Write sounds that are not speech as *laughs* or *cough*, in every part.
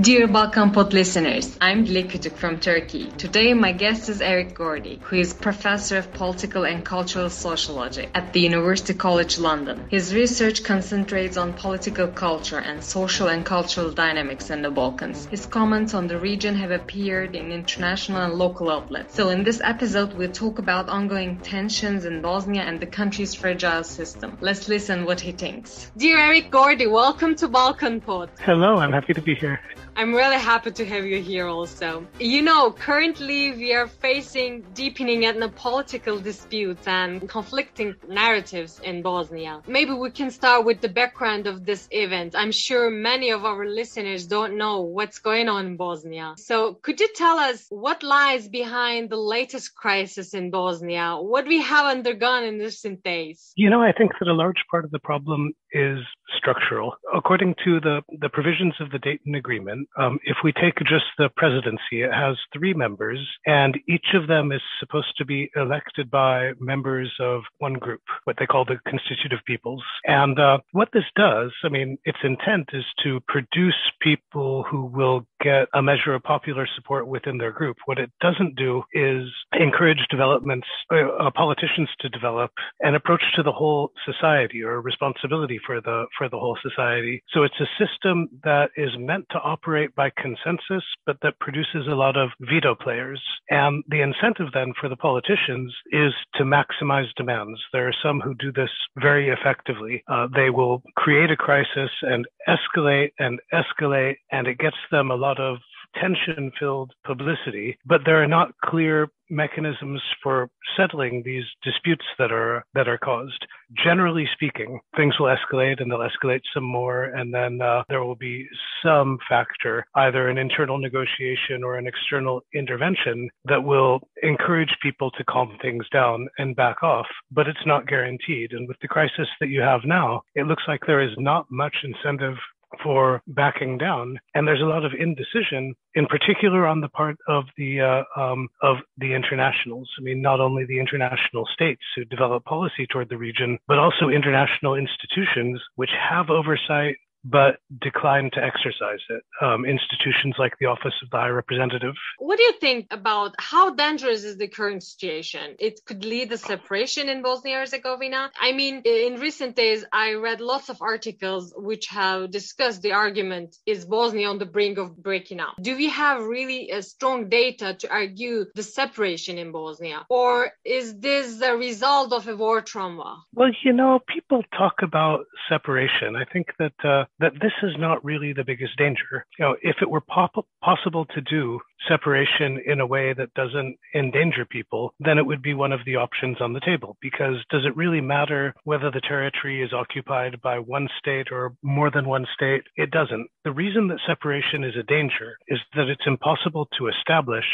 Dear Balkan Pod listeners, I'm Dilek Kütük from Turkey. Today my guest is Eric Gordy, who is Professor of Political and Cultural Sociology at the University College London. His research concentrates on political culture and social and cultural dynamics in the Balkans. His comments on the region have appeared in international and local outlets. So in this episode we'll talk about ongoing tensions in Bosnia and the country's fragile system. Let's listen what he thinks. Dear Eric Gordy, welcome to Balkan Pod. Hello, I'm happy to be here. I'm really happy to have you here also. You know, currently we are facing deepening ethno-political disputes and conflicting narratives in Bosnia. Maybe we can start with the background of this event. I'm sure many of our listeners don't know what's going on in Bosnia. So could you tell us what lies behind the latest crisis in Bosnia? What we have undergone in recent days? You know, I think that a large part of the problem is structural. According to the, the provisions of the Dayton Agreement, um, if we take just the presidency, it has three members, and each of them is supposed to be elected by members of one group, what they call the constitutive peoples. And uh, what this does, I mean, its intent is to produce people who will get a measure of popular support within their group. What it doesn't do is encourage developments, uh, uh politicians to develop an approach to the whole society or responsibility for the for the whole society. So it's a system that is meant to operate by consensus, but that produces a lot of veto players. And the incentive then for the politicians is to maximize demands. There are some who do this very effectively. Uh, they will create a crisis and escalate and escalate, and it gets them a lot of tension filled publicity, but there are not clear mechanisms for settling these disputes that are that are caused. Generally speaking, things will escalate and they'll escalate some more, and then uh, there will be some factor, either an internal negotiation or an external intervention, that will encourage people to calm things down and back off. But it's not guaranteed. And with the crisis that you have now, it looks like there is not much incentive for backing down, and there's a lot of indecision, in particular on the part of the uh, um, of the internationals. I mean, not only the international states who develop policy toward the region, but also international institutions which have oversight but declined to exercise it. Um, institutions like the Office of the High Representative. What do you think about how dangerous is the current situation? It could lead to separation in Bosnia and Herzegovina. I mean, in recent days, I read lots of articles which have discussed the argument is Bosnia on the brink of breaking up? Do we have really a strong data to argue the separation in Bosnia? Or is this a result of a war trauma? Well, you know, people talk about separation. I think that uh, that this is not really the biggest danger. You know, if it were pop- possible to do separation in a way that doesn't endanger people, then it would be one of the options on the table. Because does it really matter whether the territory is occupied by one state or more than one state? It doesn't. The reason that separation is a danger is that it's impossible to establish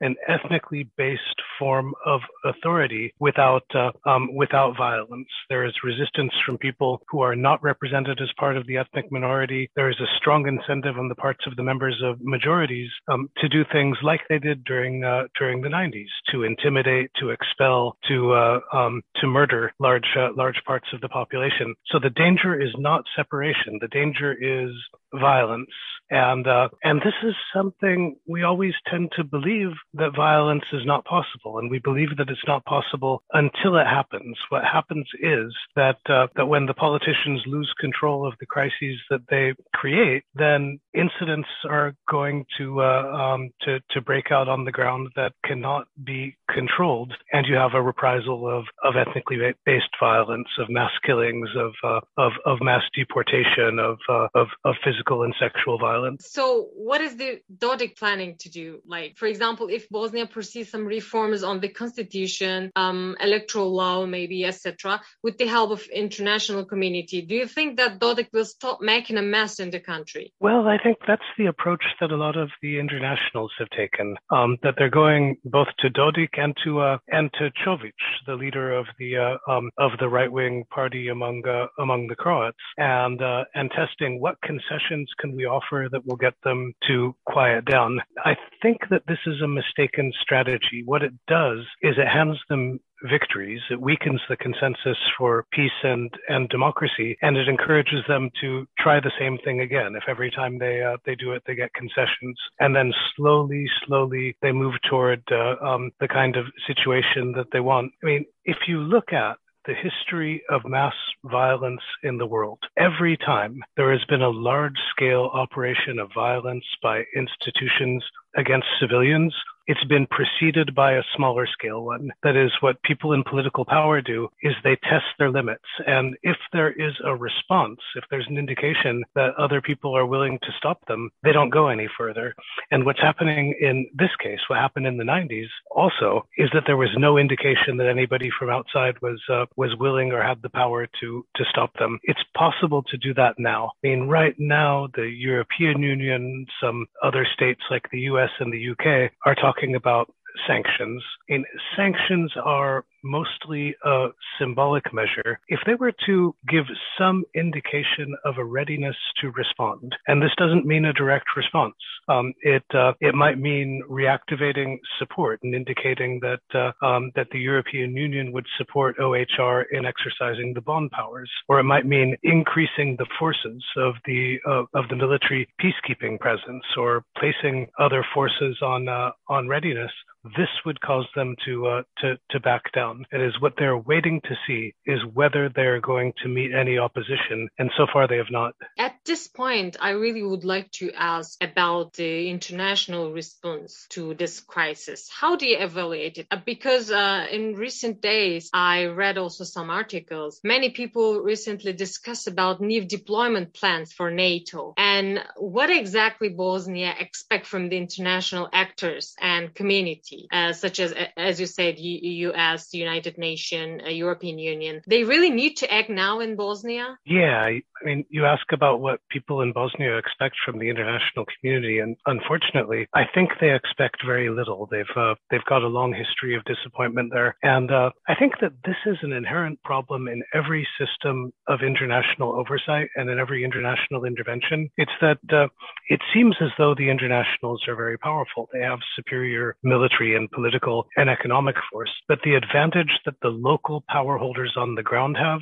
an ethnically based form of authority without uh, um, without violence. There is resistance from people who are not represented as part of the ethnic minority. There is a strong incentive on the parts of the members of majorities um, to do things like they did during uh, during the 90s, to intimidate, to expel, to uh, um, to murder large uh, large parts of the population. So the danger is not separation. The danger is violence. And uh, and this is something we always tend to believe that violence is not possible, and we believe that it's not possible until it happens. What happens is that uh, that when the politicians lose control of the crises that they create, then incidents are going to uh, um, to to break out on the ground that cannot be controlled, and you have a reprisal of of ethnically based violence, of mass killings, of uh, of of mass deportation, of uh, of of physical and sexual violence. So, what is the Dodik planning to do? Like, for example, if Bosnia pursues some reforms on the constitution, um, electoral law, maybe, etc., with the help of international community, do you think that Dodik will stop making a mess in the country? Well, I think that's the approach that a lot of the internationals have taken. Um, that they're going both to Dodik and to uh, and to Čović, the leader of the uh, um, of the right wing party among uh, among the Croats, and uh, and testing what concessions can we offer that will get them to quiet down. I think that this is a mistaken strategy. What it does is it hands them victories. It weakens the consensus for peace and, and democracy, and it encourages them to try the same thing again. If every time they uh, they do it, they get concessions, and then slowly, slowly they move toward uh, um, the kind of situation that they want. I mean, if you look at the history of mass violence in the world. Every time there has been a large scale operation of violence by institutions against civilians, it's been preceded by a smaller scale one. That is what people in political power do is they test their limits. And if there is a response, if there's an indication that other people are willing to stop them, they don't go any further. And what's happening in this case, what happened in the 90s also is that there was no indication that anybody from outside was uh, was willing or had the power to to stop them. It's possible to do that now. I mean, right now the European Union, some other states like the US and the UK are talking talking about sanctions. And sanctions are mostly a symbolic measure, if they were to give some indication of a readiness to respond, and this doesn't mean a direct response, um, it uh, it might mean reactivating support and indicating that uh, um, that the European Union would support OHR in exercising the Bonn powers, or it might mean increasing the forces of the uh, of the military peacekeeping presence, or placing other forces on uh, on readiness this would cause them to uh, to to back down. It is what they're waiting to see is whether they're going to meet any opposition, and so far they have not. At this point, I really would like to ask about the international response to this crisis. How do you evaluate it? Uh, because uh, in recent days, I read also some articles. Many people recently discussed about new deployment plans for NATO and what exactly Bosnia expect from the international actors and community uh, such as, as you said, the U.S., United Nations, uh, European Union. They really need to act now in Bosnia. Yeah, I mean, you ask about what people in Bosnia expect from the international community, and unfortunately, I think they expect very little. They've uh, they've got a long history of disappointment there, and uh, I think that this is an inherent problem in every system of international oversight and in every international intervention. It's that uh, it seems as though the internationals are very powerful. They have superior military and political and economic force. But the advantage that the local power holders on the ground have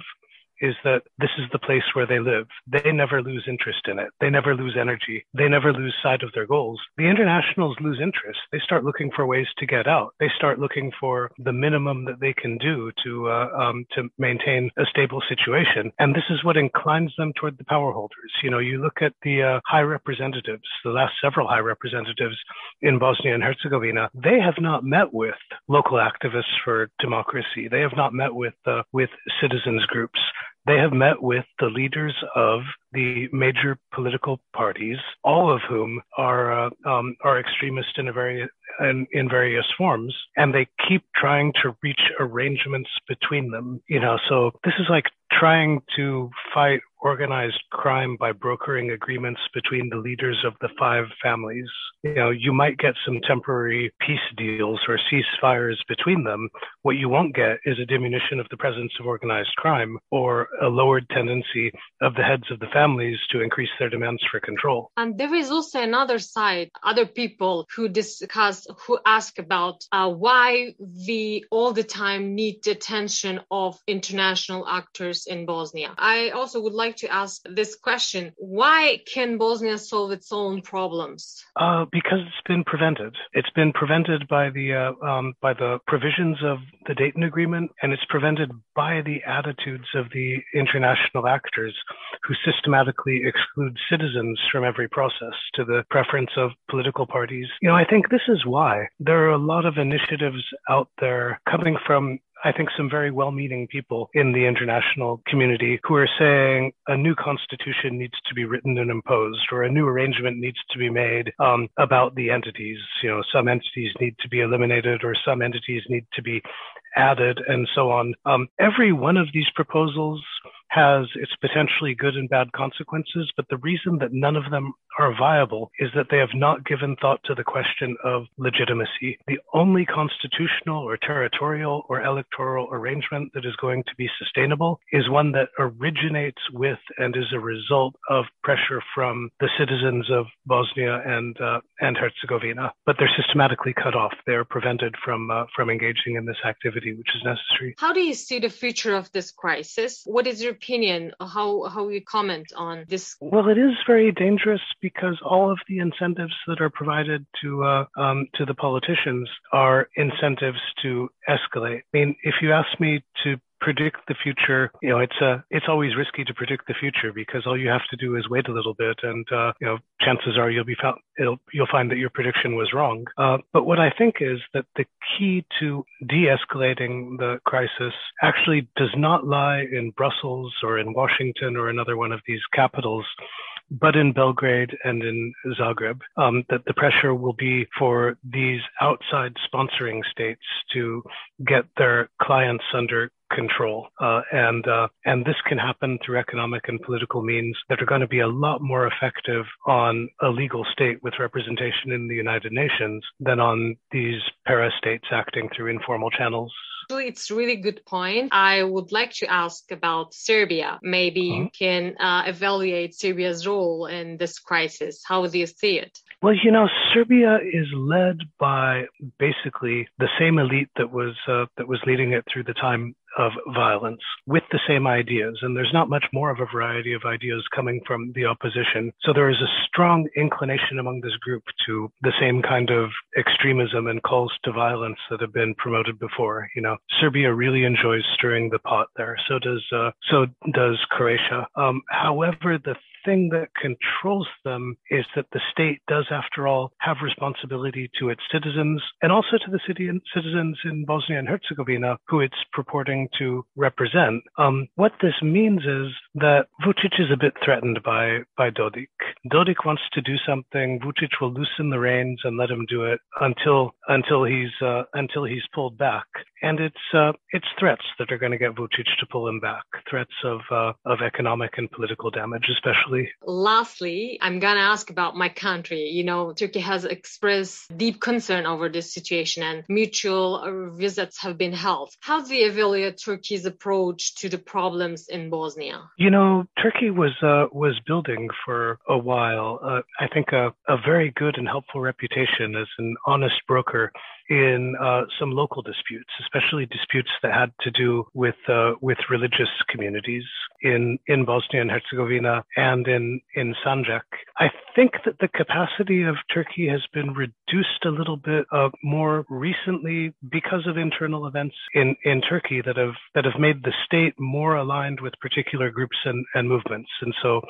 is that this is the place where they live. They never lose interest in it. They never lose energy. They never lose sight of their goals. The internationals lose interest. They start looking for ways to get out. They start looking for the minimum that they can do to uh, um, to maintain a stable situation. And this is what inclines them toward the power holders. You know, you look at the uh, high representatives, the last several high representatives in Bosnia and Herzegovina. They have not met with local activists for democracy. They have not met with uh, with citizens groups. They have met with the leaders of the major political parties, all of whom are uh, um, are extremist in a very in, in various forms, and they keep trying to reach arrangements between them. You know, so this is like trying to fight organized crime by brokering agreements between the leaders of the five families. You know, you might get some temporary peace deals or ceasefires between them. What you won't get is a diminution of the presence of organized crime or a lowered tendency of the heads of the families to increase their demands for control. And there is also another side, other people who discuss, who ask about uh, why we all the time need the attention of international actors in Bosnia. I also would like to ask this question. Why can Bosnia solve its own problems? Uh, because it's been prevented. It's been prevented by the uh, um, by the provisions of the Dayton Agreement, and it's prevented by the attitudes of the international actors who systematically exclude citizens from every process to the preference of political parties. You know, I think this is why there are a lot of initiatives out there coming from I think some very well meaning people in the international community who are saying a new constitution needs to be written and imposed, or a new arrangement needs to be made um, about the entities. You know, some entities need to be eliminated, or some entities need to be added, and so on. Um, every one of these proposals has its potentially good and bad consequences, but the reason that none of them are viable is that they have not given thought to the question of legitimacy. The only constitutional or territorial or electoral arrangement that is going to be sustainable is one that originates with and is a result of pressure from the citizens of Bosnia and uh, and Herzegovina. But they're systematically cut off. They are prevented from uh, from engaging in this activity, which is necessary. How do you see the future of this crisis? What is your opinion? How how you comment on this? Well, it is very dangerous because all of the incentives that are provided to uh, um, to the politicians are incentives to escalate. I mean, if you ask me to predict the future, you know, it's uh, it's always risky to predict the future because all you have to do is wait a little bit, and uh, you know, chances are you'll be found you'll find that your prediction was wrong. Uh, but what I think is that the key to de-escalating the crisis actually does not lie in Brussels or in Washington or another one of these capitals but in Belgrade and in Zagreb, um, that the pressure will be for these outside sponsoring states to get their clients under control. Uh, and uh, and this can happen through economic and political means that are going to be a lot more effective on a legal state with representation in the United Nations than on these para states acting through informal channels it's a really good point. I would like to ask about Serbia. Maybe uh-huh. you can uh, evaluate Serbia's role in this crisis. How do you see it? Well, you know, Serbia is led by basically the same elite that was uh, that was leading it through the time of violence with the same ideas. And there's not much more of a variety of ideas coming from the opposition. So there is a strong inclination among this group to the same kind of extremism and calls to violence that have been promoted before. You know, Serbia really enjoys stirring the pot there. So does, uh, so does Croatia. Um, however, the thing that controls them is that the state does, after all, have responsibility to its citizens and also to the city citizens in Bosnia and Herzegovina who it's purporting to represent. Um, what this means is that Vucic is a bit threatened by, by Dodik. Dodik wants to do something. Vucic will loosen the reins and let him do it until, until he's, uh, until he's pulled back. And it's, uh, it's threats that are going to get Vucic to pull him back. Threats of, uh, of economic and political damage, especially Lastly, I'm gonna ask about my country. You know, Turkey has expressed deep concern over this situation and mutual visits have been held. How do you evaluate Turkey's approach to the problems in Bosnia? You know, Turkey was uh, was building for a while. Uh, I think a, a very good and helpful reputation as an honest broker in uh, some local disputes, especially disputes that had to do with uh, with religious communities in in Bosnia and Herzegovina and in in Sanjak. I think that the capacity of Turkey has been reduced a little bit uh, more recently because of internal events in in Turkey that have that have made the state more aligned with particular groups and, and movements, and so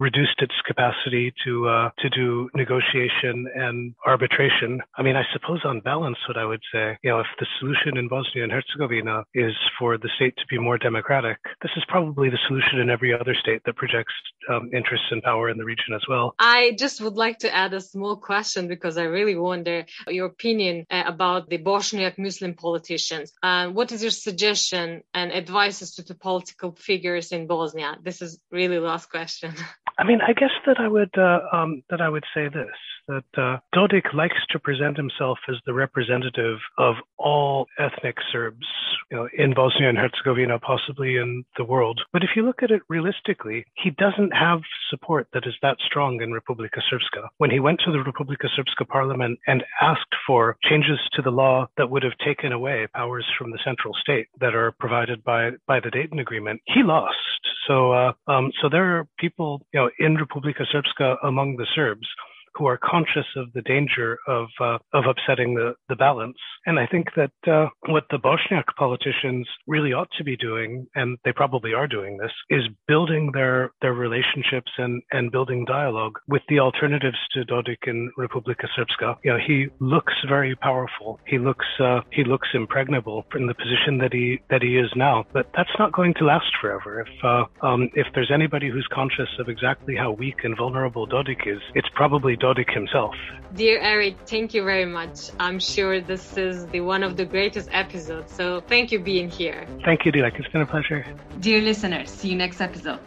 reduced its capacity to uh, to do negotiation and arbitration. I mean, I suppose on balance what I would say. You know, if the solution in Bosnia and Herzegovina is for the state to be more democratic, this is probably the solution in every other state that projects um, interests and power in the region as well. I just would like to add a small question because I really wonder your opinion uh, about the Bosniak Muslim politicians. Uh, what is your suggestion and advices to the political figures in Bosnia? This is really last question. *laughs* I mean, I guess that I would uh, um, that I would say this that uh, Dodik likes to present himself as the representative of all ethnic Serbs, you know, in Bosnia and Herzegovina, possibly in the world. But if you look at it realistically, he doesn't have support that is that strong in Republika Srpska. When he went to the Republika Srpska parliament and asked for changes to the law that would have taken away powers from the central state that are provided by by the Dayton Agreement, he lost. So, uh, um, so there are people, you know, in Republika Srpska among the Serbs who are conscious of the danger of uh, of upsetting the, the balance. And I think that uh, what the Bosniak politicians really ought to be doing, and they probably are doing this, is building their their relationships and and building dialogue with the alternatives to Dodik in Republika Srpska. You know, he looks very powerful. He looks uh, he looks impregnable in the position that he that he is now. But that's not going to last forever. If uh, um, if there's anybody who's conscious of exactly how weak and vulnerable Dodik is, it's probably Dodik Dodik himself. Dear Eric, thank you very much. I'm sure this is the one of the greatest episodes. So thank you being here. Thank you, Dilek. It's been a pleasure. Dear listeners, see you next episode.